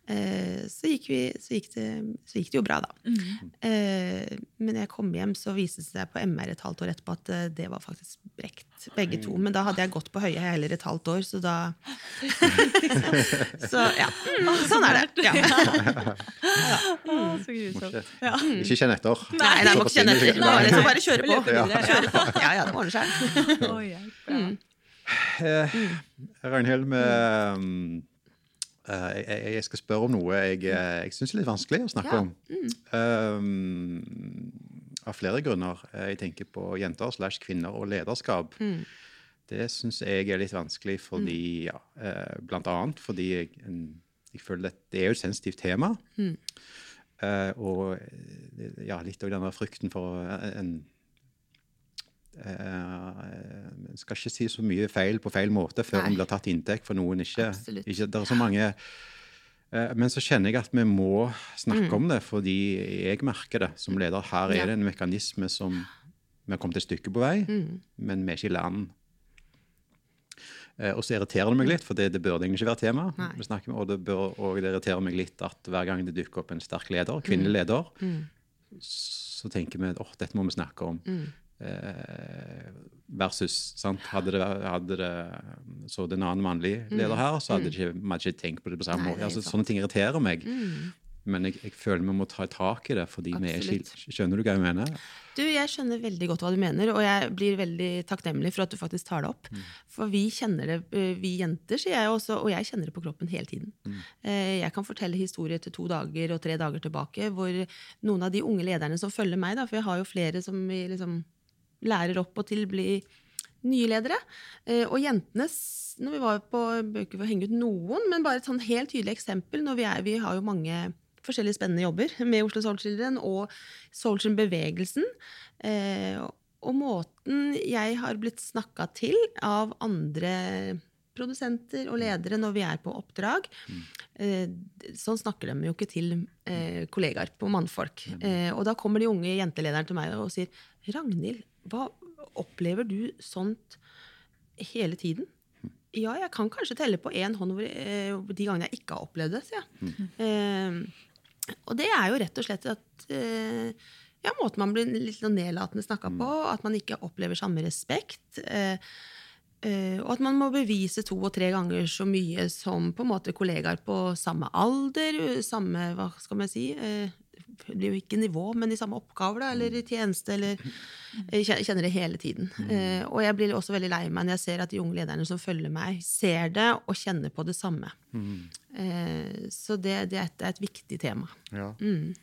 Eh, så, gikk vi, så, gikk det, så gikk det jo bra, da. Mm. Eh, men når jeg kom hjem, så viste det seg på MR et halvt år etterpå at eh, det var faktisk brekt, begge to. Men da hadde jeg gått på høye hæler et halvt år, så da <laughs> Så ja. Sånn er det. Ja. Å, så grusomt. Ja. Ikke kjenn etter. Nei, nei, må ikke kjenne etter. Nei, bare kjøre på. Videre, Kjøre på. Ja, ja, det ordner seg. Ja. Eh, Ragnhild, med, um, eh, jeg, jeg skal spørre om noe jeg, eh, jeg syns er litt vanskelig å snakke Ja, om. Um, av flere grunner. Eh, Jeg tenker på jenter slash kvinner og lederskap. Mm. Det syns jeg er litt vanskelig fordi ja, eh, Blant annet fordi jeg, en, jeg føler at det er jo et sensitivt tema. Mm. Eh, og ja, litt av denne frykten for en, en eh, skal ikke si så mye feil på feil måte før Nei. en blir tatt inntekt for noen ikke, ikke Det er så mange eh, Men så kjenner jeg at vi må snakke om det, fordi jeg merker det som leder. Her er Mm. Det en mekanisme som vi har kommet et stykke på vei, Mm. men vi er ikke i land. Eh, Og så irriterer det meg litt, for det, det burde egentlig ikke være tema. Vi snakker med, og, det bør, og det irriterer meg litt at hver gang det dukker opp en sterk leder, kvinnelig leder, Mm. så tenker vi at oh, dette må vi snakke om. Mm. eh, versus sant? Hadde det, hadde det så det en annen mannlig leder her, så hadde ikke, man hadde ikke tenkt på det på samme måte. Altså, sånne ting irriterer meg. Mm. Men jeg, jeg føler vi må ta tak i det fordi vi er Skjønner du hva jeg mener? Du, Jeg skjønner veldig godt hva du mener, og jeg blir veldig takknemlig for at du faktisk tar det opp. For vi kjenner det, eh, vi jenter, sier jeg også, og jeg kjenner det på kroppen hele tiden. Mm. Jeg kan fortelle historier til to dager og tre dager tilbake hvor noen av de unge lederne som følger meg, da, for jeg har jo flere som vi liksom lærer opp og til bli nye ledere. Eh, Og jentene, når vi var på Bør ikke henge ut noen, men bare et sånn helt tydelig eksempel når vi, er, vi har jo mange forskjellige spennende jobber <laughs> med Oslo Soul Children og Soul Children-bevegelsen. Eh, og måten jeg har blitt snakka til av andre produsenter og ledere når vi er på oppdrag. Eh, sånn snakker de jo ikke til eh, kollegaer på mannfolk. Eh, og da kommer de unge jentelederne til meg og sier Ragnhild, hva opplever du sånt hele tiden? Ja, jeg kan kanskje telle på én hånd hvor, eh, de gangene jeg ikke har opplevd det, sier jeg. Eh, og det er jo rett og slett at eh, ja, måten man blir litt sånn nedlatende snakka på, at man ikke opplever samme respekt. Eh, eh, og at man må bevise to og tre ganger så mye som på en måte kollegaer på samme alder, samme hva skal man si, eh, det blir jo ikke nivå, men i samme oppgaver, da, eller i tjeneste, eller Jeg kjenner det hele tiden. Mm. og jeg blir også veldig lei meg når jeg ser at de unge lederne som følger meg, ser det og kjenner på det samme. Mm. så det, det, er et, det er et viktig tema. Ja. Mm.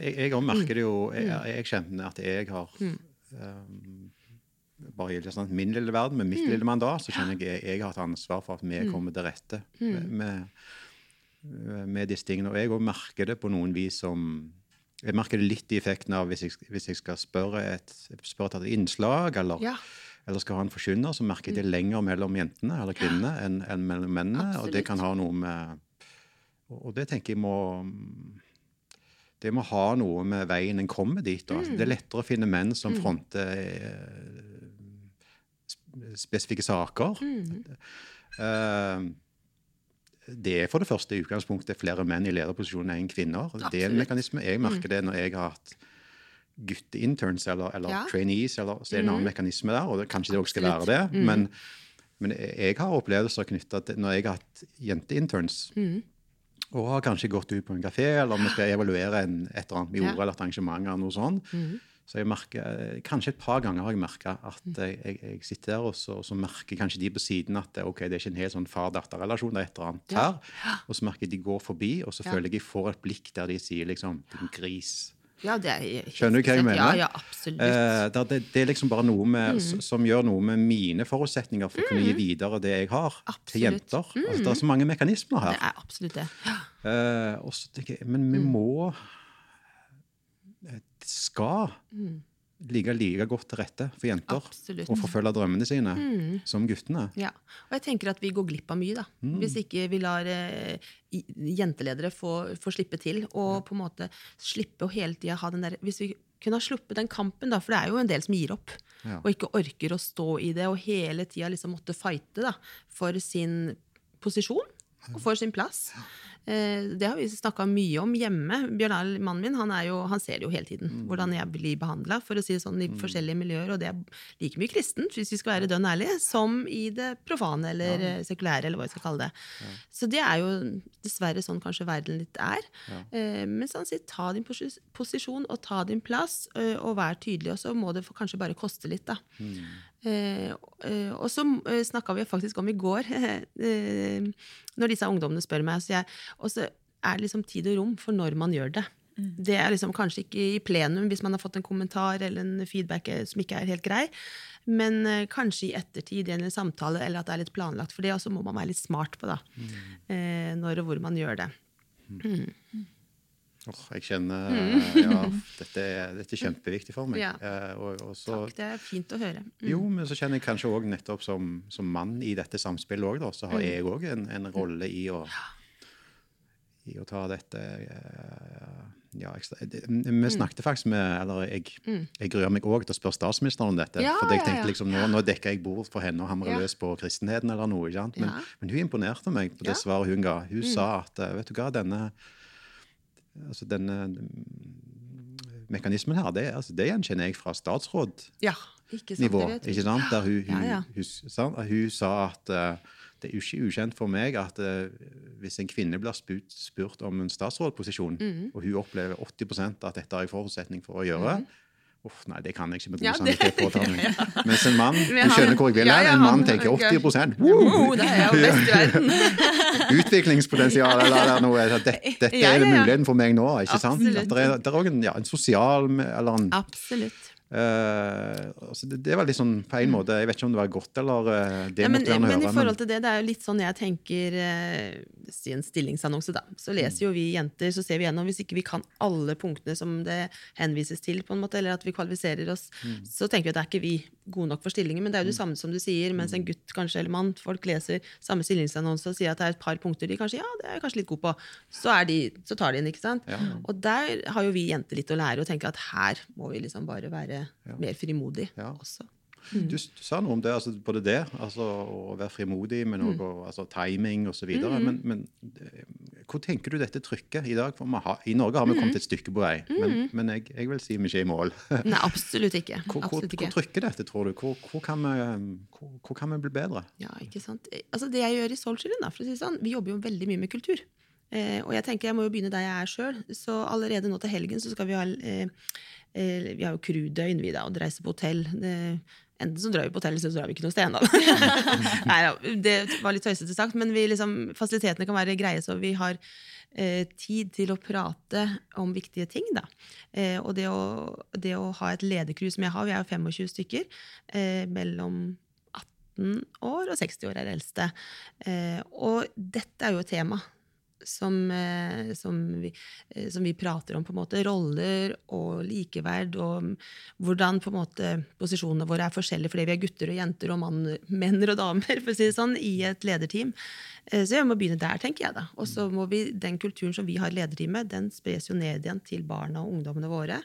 Jeg, òg merker det jo Jeg, jeg kjenner at jeg har um, Bare i sånn, min lille verden, med mitt lille mandat, så kjenner jeg jeg har et ansvar for at vi kommer til rette med, med, med disse tingene. Og jeg òg merker det på noen vis som Jeg merker det litt i effekten av hvis jeg, hvis jeg skal spørre et, spørre et innslag, eller, Ja. eller skal ha en forkynner, så merker jeg det lenger mellom jentene eller kvinnene enn enn mellom mennene. Og det kan ha noe med Og det tenker jeg må det må ha noe med veien en kommer dit. Mm. Det er lettere å finne menn som fronter eh, spesifikke saker. Eh, det er for det første i utgangspunktet flere menn i lederposisjoner enn kvinner. Det er en mekanisme. Jeg merker det når jeg har hatt gutteinterns eller, eller Ja. trainees, eller, så er det en annen mekanisme der. og det, Kanskje det også skal være det. Mm. Men, men jeg har opplevelser knytta til når jeg har hatt jenteinterns. Og har kanskje gått ut på en kafé, eller vi skal evaluere en, et eller annet vi Ja. eller et arrangement. eller noe sånt. Så jeg merker, Kanskje et par ganger har jeg merka at jeg, jeg, jeg sitter der, og så, og så merker kanskje de på siden at det, ok, det er ikke en helt sånn far-datter-relasjon, det er et eller annet Ja. her. Og så merker jeg de går forbi, og så Ja. føler jeg jeg får et blikk der de sier liksom 'din gris'. Ja, det er helt Skjønner du hva jeg mener? Ja, ja, absolutt. Eh, det, det er liksom bare noe med, Mm. som gjør noe med mine forutsetninger for å kunne gi videre det jeg har, til jenter. jenter. Altså, det er så mange mekanismer her. det er absolutt det. Ja. Eh, og så tenker jeg, Men vi Mm. må skal ligge like godt til rette for jenter Mm. Absolutt. og forfølge drømmene sine Mm. som guttene. Ja, og jeg tenker at vi går glipp av mye, da. Hvis ikke vi lar eh, jenteledere få, få slippe til, og på en måte slippe å hele tida ha den der Hvis vi kunne ha sluppet den kampen, da, for det er jo en del som gir opp, Ja. og ikke orker å stå i det, og hele tida liksom måtte fighte da, for sin posisjon og for sin plass. Eh, Det har vi snakka mye om hjemme. Bjørn Arild, mannen min, han, jo, han ser det jo hele tiden. Hvordan jeg blir behandla, for å si det sånn, i forskjellige miljøer. Og det er like mye kristent, hvis vi skal være dønn ærlige, som i det profane eller ja. sekulære, eller hva vi skal kalle det. Så det er jo dessverre sånn kanskje verden litt er. Ja. Men sånn sier, ta din posis- posisjon og ta din plass, eh, og vær tydelig. Og så må det kanskje bare koste litt, da. Eh, eh, og så eh, snakka vi faktisk om i går, <laughs> eh, når disse ungdommene spør meg, så jeg, og så er det liksom tid og rom for når man gjør det. Det er liksom kanskje ikke i plenum hvis man har fått en kommentar eller en feedback eh, som ikke er helt grei, men eh, kanskje i ettertid i en samtale, eller at det er litt planlagt for det, og så må man være litt smart på da, eh, når og hvor man gjør det. Åh, jeg kjenner ja, dette, er, dette er kjempeviktig for meg. Ja. Eh, og, og så, Takk, det er fint å høre. Mm. Jo, men så kjenner jeg kanskje òg nettopp som, som mann i dette samspillet òg, så Mm. har jeg òg en, en rolle i å i å ta dette eh, ja, det, Mm. Vi snakket faktisk med Eller jeg, jeg gruer meg òg til å spørre statsministeren om dette. Ja, for jeg tenkte liksom, Nå, nå dekker jeg bord for henne og hamrer løs på kristenheten eller noe. ikke sant? Men, men hun imponerte meg på det. Mm. svaret hun ga. Hun sa at eh, vet du hva, denne altså denne mm, mekanismen her, det, altså, det gjenkjenner jeg fra statsrådnivå. Ja, ikke sant? nivå. vi. ikke sant? Der hun, hun. Hun, hun sa at eh, det er jo ikke ukjent for meg at eh, hvis en kvinne blir spurt, spurt om en statsrådposisjon, Mhm. og hun opplever 80% at dette har jeg forutsetning for å gjøre Uff, nei, det kan jeg ikke med god. Ja, samvittighet påta meg. <laughs> Mens en mann du skjønner hvor jeg vil hen, en mann tenker 80 Oh, det er jo best i verden. <laughs> Utviklingspotensial eller, noe. Dette, dette er muligheten for meg nå. ikke sant? At det er, det er en, ja, en sosial eller en Absolutt. Eh, altså det, det var litt sånn på en måte Jeg vet ikke om det var godt eller uh, Ja, men, å men i forhold til det, det er jo litt sånn jeg tenker uh, Si en stillingsannonse, da. Så leser jo vi jenter, så ser vi gjennom. Hvis ikke vi kan alle punktene som det henvises til, på en måte, eller at vi kvalifiserer oss, så tenker vi at det er ikke vi gode nok for stillingen. Men det er jo det samme som du sier, mens en gutt kanskje, eller mann, folk leser samme stillingsannonse og sier at det er et par punkter de kanskje ja, det er jeg kanskje litt god på, så, er de, så tar de inn, ikke sant? Ja. Og der har jo vi jenter litt å lære, og tenke at her må vi liksom bare være mer frimodig Ja. også. Du, du sa noe om det, altså både det, altså å være frimodig, men Mm. også altså, timing osv. Men, men eh, hvor tenker du dette trykket i dag? Har, I Norge har vi Mm. kommet et stykke på vei, men, men jeg, jeg vil si vi ikke er i mål. <laughs> Nei, absolutt ikke. Hvor, hvor, Absolutt ikke. hvor trykker dette, tror du? Hvor, hvor, kan vi, kan vi bli bedre? Ja, ikke sant? Eh, Altså Det jeg gjør i Soulchildren, da, for å si det sånn, vi jobber jo veldig mye med kultur. Eh, og jeg tenker jeg må jo begynne der jeg er sjøl. Så allerede nå til helgen så skal vi ha eh, Vi har jo crewdøgn, vi da, og reiser på hotell. Det, enten så drar vi på hotell, eller så drar vi ikke noe sted. Da. <laughs> Nei, ja, det var litt tøysete sagt, men vi liksom, fasilitetene kan være greie, så vi har eh, tid til å prate om viktige ting. Da. Eh, og det å, det å ha et ledercrew som jeg har, vi er jo 25 stykker, eh, mellom 18 år og 60 år er det eldste. Eh, og dette er jo et tema som, eh, som, vi, eh, som vi prater om, på en måte. Roller og likeverd, og hvordan på en måte posisjonene våre er forskjellige fordi vi er gutter og jenter og mann, menn og damer for å si det sånn, i et lederteam. Eh, så jeg må begynne der, tenker jeg. da. Og så må vi, den kulturen som vi har i lederteamet, den spres jo ned igjen til barna og ungdommene våre.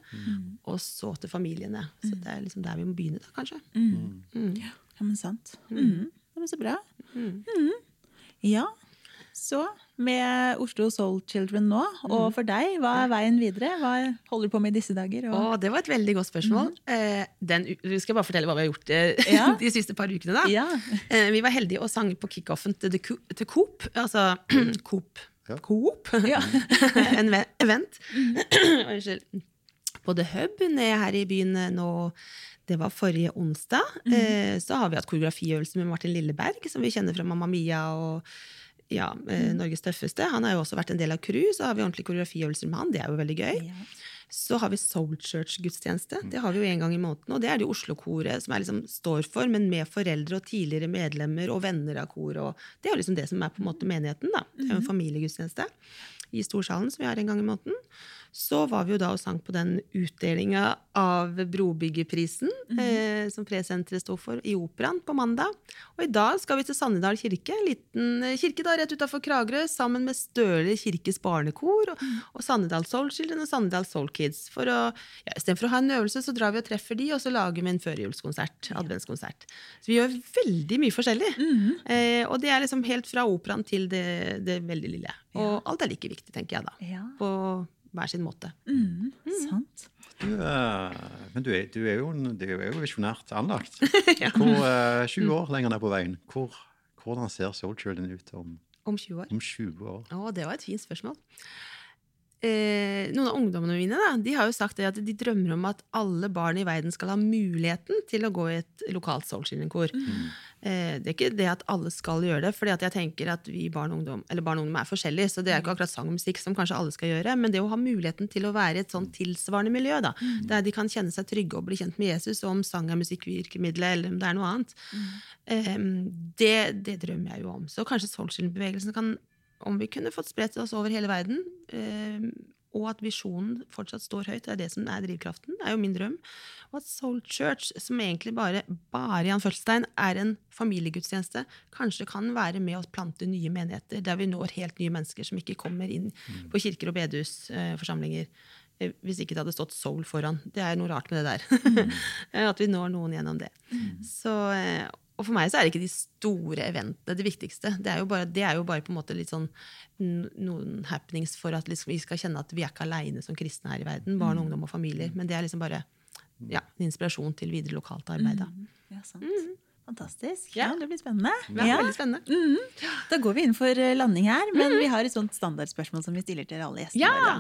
Og så til familiene. Så det er liksom der vi må begynne, da, kanskje. Mm. Ja, men sant. Mm. Det var så bra. Mm. Ja, så med Oslo Soul Children nå, og for deg, hva er veien videre? Hva holder du på med i disse dager? Og... Å, det var et veldig godt spørsmål. Mm. den, skal jeg bare fortelle hva vi har gjort eh, Ja. <laughs> de siste par ukene. da. Ja. Eh, vi var heldige og sang på kickoffen til, til Coop. Altså <clears throat> Coop. Ja. Coop. <laughs> Ja. <laughs> en event. <clears throat> Unnskyld. På The Hub nede her i byen nå. Det var forrige onsdag. Mm. så har vi hatt koreografiøvelse med Martin Lilleberg, som vi kjenner fra Mamma Mia og ja, eh, Norges tøffeste. Han har jo også vært en del av crew, så har vi ordentlige koreografiøvelser med han. Det er jo veldig gøy. Ja. Så har vi Soul Church-gudstjeneste. Det har vi jo en gang i måneden. Og det er det Oslo-koret som er liksom står for, men med foreldre og tidligere medlemmer og venner av koret. Det er jo liksom det som er på en måte menigheten. da. Det er jo en familiegudstjeneste i Storsalen som vi har en gang i måneden. Så var vi jo da og sang på den utdelinga av Brobyggerprisen, eh, som Presenteret sto for, i Operaen på mandag. Og i dag skal vi til Sannidal kirke, en liten eh, kirke da rett utafor Kragerø, sammen med Støle kirkes barnekor og, og Sannidal Soul Children og Sannidal Soul Kids. For å, ja, Istedenfor å ha en øvelse, så drar vi og treffer de, og så lager vi en førjulskonsert. Adventskonsert. Så vi gjør veldig mye forskjellig. Eh, og det er liksom helt fra operaen til det, det veldig lille. Og alt er like viktig, tenker jeg da. Ja. På hver sin måte. Mm. Sant. Du, eh, men du er, du er jo, en- du er jo visjonært anlagt. <laughs> Hvor, sju 20 år lenger ned på veien, hvor, hvordan ser Soul Children ut om, Om 20 år. om 20 år? Å, det var et fint spørsmål. Eh, noen av ungdommene mine da, de har jo sagt det at de drømmer om at alle barn i verden skal ha muligheten til å gå i et lokalt soulskillingkor. Eh, det er ikke det at alle skal gjøre det, for jeg tenker at vi barn og ungdom, eller barn og ungdom er forskjellige, så det er ikke akkurat sang og musikk som kanskje alle skal gjøre, men det å ha muligheten til å være i et sånn tilsvarende miljø, da, der de kan kjenne seg trygge og bli kjent med Jesus, og om sang er musikkvirkemiddelet, eller om det er noe annet, eh, det, det drømmer jeg jo om. Så kanskje soulskillingbevegelsen kan om vi kunne fått spredt oss over hele verden, eh, og at visjonen fortsatt står høyt, det er det som er drivkraften, det er jo min drøm. Og at Soul Church, som egentlig bare, bare i anførselstegn, er en familiegudstjeneste, kanskje kan være med å plante nye menigheter, der vi når helt nye mennesker som ikke kommer inn på kirker og bedehusforsamlinger. Eh, Hvis ikke det hadde stått soul foran. Det er noe rart med det der. <laughs> at vi når noen gjennom det. Så, eh, og for meg så er det ikke de store eventene det viktigste. Det er jo bare, det er jo bare på en måte litt sånn noen happenings for at liksom vi skal kjenne at vi er ikke aleine som kristne her i verden. Barn, mm. ungdom og familier. Men det er liksom bare ja, en inspirasjon til videre lokalt arbeid. Mm. Ja, sant. Mm. Fantastisk. Ja. Det blir spennende. Ja, ja. veldig spennende. Mm. Da går vi inn for eh, landing her, men mm. vi har et sånt standardspørsmål som vi stiller til alle gjestene. Ja.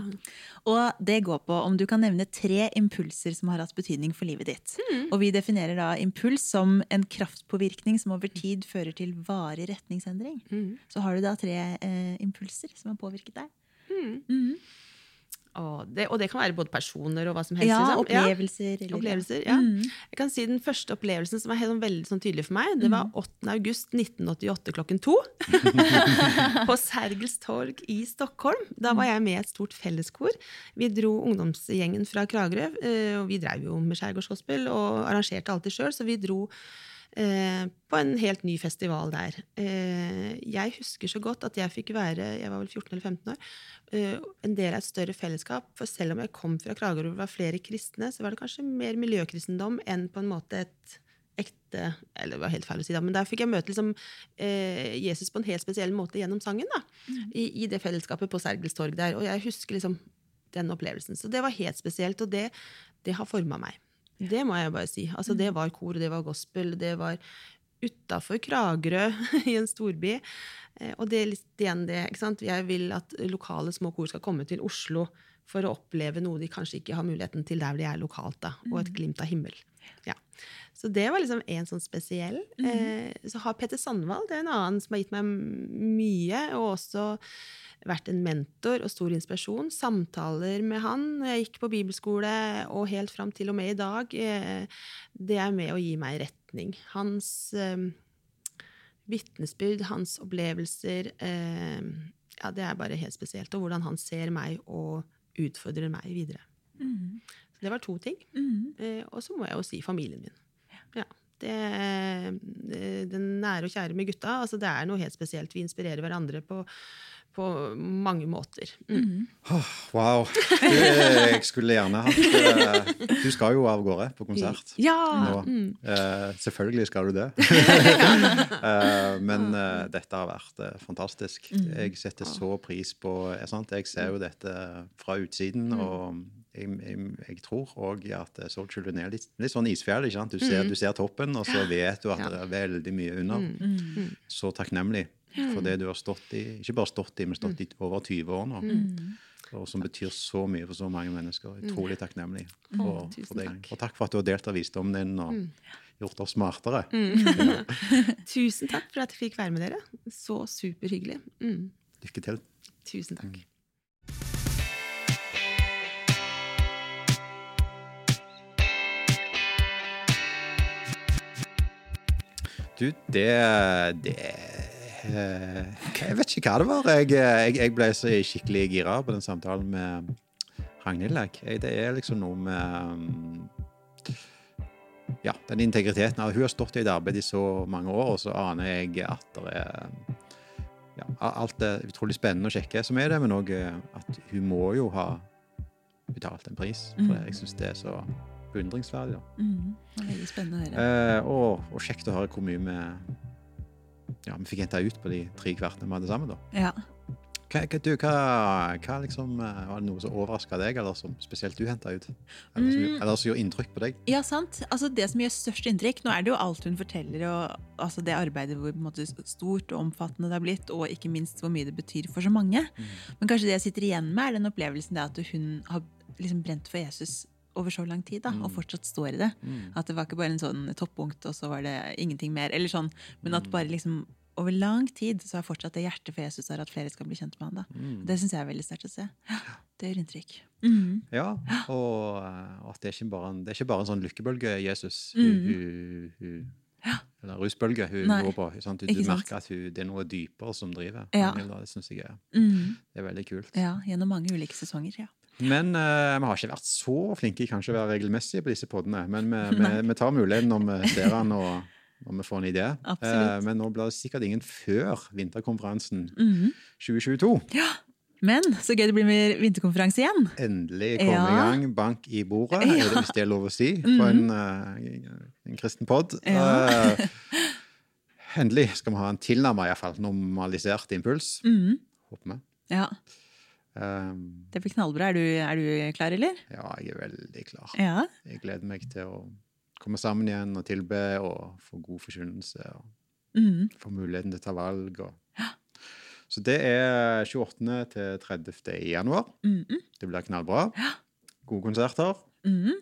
Og det går på om du kan nevne tre impulser som har hatt betydning for livet ditt. Mm. Og vi definerer da impuls som en kraftpåvirkning som over tid fører til varig retningsendring. Mm. Så har du da tre eh, impulser som har påvirket deg. Mm. Og det, og det, kan være både personer og hva som helst. Ja, liksom. opplevelser. Ja, opplevelser ja. Mm. Jeg kan si Den første opplevelsen som var helt, sånn veldig sånn tydelig for meg, det var 8. Mm. august 1988 klokken to. <laughs> på Sergels torg i Stockholm. Da var jeg med i et stort felleskor. Vi dro ungdomsgjengen fra Kragerø. Eh, og Vi drev jo med skjærgårdsgospel og arrangerte alltid sjøl, så vi dro Eh, på en helt ny festival der. Eh, jeg husker så godt at jeg fikk være jeg var vel 14 eller 15 år, eh, en del av et større fellesskap. For selv om jeg kom fra Kragerø og det var flere kristne, så var det kanskje mer miljøkristendom enn på en måte et ekte Eller det var helt feil å si, da, men der fikk jeg møte liksom, eh, Jesus på en helt spesiell måte gjennom sangen. da, mm. i, i, det fellesskapet på Sergels torg der. Og jeg husker liksom den opplevelsen. Så det var helt spesielt, og det, det har forma meg. Det må jeg bare si. Altså, det mm. var kor, det var gospel, det var utafor Kragerø, <laughs> i en storby. Eh, og det er litt igjen det. ikke sant? Jeg vil at lokale små kor skal komme til Oslo for å oppleve noe de kanskje ikke har muligheten til der de er lokalt. da, Og et mm. glimt av himmel. Ja. Så det var liksom en sånn spesiell. Mm. Eh, så har Petter Sandvald, det er en annen som har gitt meg mye. og også vært en mentor og stor inspirasjon. Samtaler med han når jeg gikk på bibelskole, og helt fram til og med i dag, eh, det er med å gi meg retning. Hans eh, vitnesbyrd, hans opplevelser eh, ja, Det er bare helt spesielt. Og hvordan han ser meg og utfordrer meg videre. Mm. Det var to ting. Mm. Eh, og så må jeg jo si familien min. Ja. Det, den nære og kjære med gutta. altså Det er noe helt spesielt. Vi inspirerer hverandre på på mange måter. Mm. Oh, wow. Du, jeg skulle gjerne hatt uh, Du skal jo av gårde på konsert ja. nå. Mm. Uh, selvfølgelig skal du det. uh, <laughs> men dette har vært fantastisk. Mm. Jeg setter så pris på Jeg ser jo dette fra utsiden. Mm. og jeg, jeg, jeg tror òg at Salt Children er litt, litt sånn isfjell. Du ser, mm. du, ser, toppen, og så vet du at det er veldig mye under. Mm. Så takknemlig for det du har stått i. Ikke bare stått i, men stått i over 20 år nå. Mm. Og som betyr så mye for så mange mennesker. Utrolig takknemlig for, for deg. Og takk for at du har delt av visdommen din og mm. gjort oss smartere. Mm. <laughs> Tusen takk for at jeg fikk være med dere. Så superhyggelig. Mm. Lykke til. Tusen takk. Du, det, det Eh, jeg vet ikke hva det var. Jeg, jeg, jeg ble så skikkelig gira på den samtalen med Ragnhild. Det er liksom noe med ja, den integriteten. Hun har stått i et arbeid i så mange år, og så aner jeg at det er ja, alt er utrolig spennende å sjekke, som er det, men òg at hun må jo ha betalt en pris. For jeg syns det er så beundringsverdig. Mm, veldig spennende å høre. Eh, og, og, kjekt å høre hvor mye vi ja, vi fikk henta ut på de tre kvartene vi hadde sammen. da. Ja. Hva, du, hva, hva liksom, eh, Var det noe som overraska deg, eller som spesielt du henta ut? Eller som, mm. eller som gjorde inntrykk på deg? Ja, sant. Altså, det som gjør størst inntrykk Nå er det jo alt hun forteller, og altså, det arbeidet hvor måte, stort og omfattende det har blitt, og ikke minst hvor mye det betyr for så mange. Mm. Men kanskje det jeg sitter igjen med, er den opplevelsen det at hun har liksom brent for Jesus over så lang tid, da, mm. og fortsatt står i det. Mm. At det var ikke bare en sånn toppunkt, og så var det ingenting mer. eller sånn, Men at mm. bare liksom over lang tid så har fortsatt det hjertet for Jesus der at flere skal bli kjent med han. da. Mm. Det syns jeg er veldig sterkt å se. <gasps> Det gjør inntrykk. Mm. Ja, og, og, at det er ikke bare en, det er ikke bare en sånn lykkebølge Jesus hun, mm. hun, hun, ja. Eller rusbølge hun Nei. går på. Sant? Du, du merker at det er noe dypere som driver. Ja. Det syns jeg er, mm. det er veldig kult. Ja, Gjennom mange ulike sesonger. ja. Men uh, vi har ikke vært så flinke kanskje å være regelmessige på disse podene. Men vi, vi, vi tar muligheten når vi ser den og når vi får en idé. Uh, men nå blir det sikkert ingen før vinterkonferansen mm -hmm. 2022. Ja, Men så gøy det blir med vinterkonferanse igjen. Endelig komme ja. i gang. Bank i bordet, ja. er det hvis det er lov å si på en, uh, en kristen pod. Ja. Uh, endelig skal vi ha en tilnærma normalisert impuls. Mhm. Håper vi. Ja, Um, det blir knallbra. Er du, er du klar, eller? ja, jeg er veldig klar. Ja. Jeg gleder meg til å komme sammen igjen og tilbe og få god forkynnelse. og Mhm. Få muligheten til å ta valg. Og. Så det er 28. til 30. i januar. -mm. Det blir knallbra. Gode konserter. Mm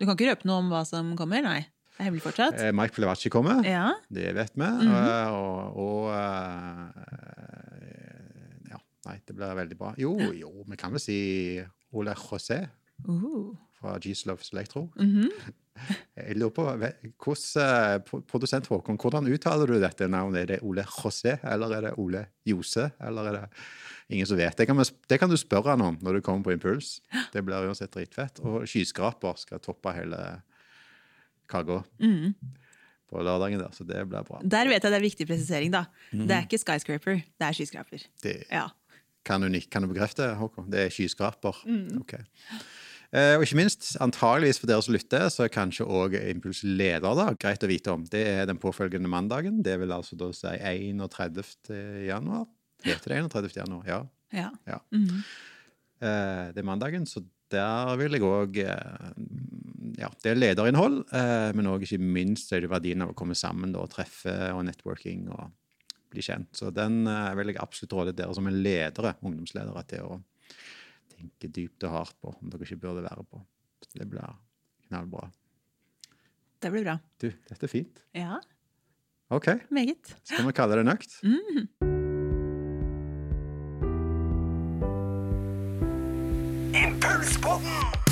Du kan ikke røpe noe om hva som kommer? Nei. Det er hemmelig fortsatt? Eh, Mike Plevacci kommer. Ja. Det vet vi. Eh, Og, og uh, Ja, nei, det blir veldig bra. Jo, jo, vi kan vel si Ole José Uh. fra G's Loves Electro. Mhm. Jeg lurer på, hvordan, Produsent Håkon, hvordan uttaler du dette navnet? Er det Ole José, eller er det Ole Jose? Eller er det ingen som vet? Det kan, det kan du spørre han om når du kommer på Impuls. Det blir uansett dritfett. Og skyskraper skal toppe hele kaka Mm. på lørdagen der, så det blir bra. Der vet jeg det er viktig presisering, da. Mm. Det er ikke skyscraper, det er skyskraper. Det, Ja. Kan du, kan du bekrefte, Håkon? Det er skyskraper. Ok. Eh, og ikke minst, antageligvis for dere som lytter, så er kanskje òg Impuls leder da, greit å vite om. Det er den påfølgende mandagen. Det vil altså da si 31. januar. Heter det 31. januar? Ja. ja. ja. Mm -hmm. det er mandagen, så der vil jeg òg Ja, det er lederinnhold, eh, men òg ikke minst er det verdien av å komme sammen da, og treffe og networking og bli kjent. Så den eh, vil jeg absolutt råde dere som er ledere, ungdomsledere, til å tenke dypt og hardt på om dere ikke burde være på. Det blir knallbra. Det blir bra. Du, dette er fint. Ja, OK, meget. skal vi kalle det nøkt? Mm. Impulspodden!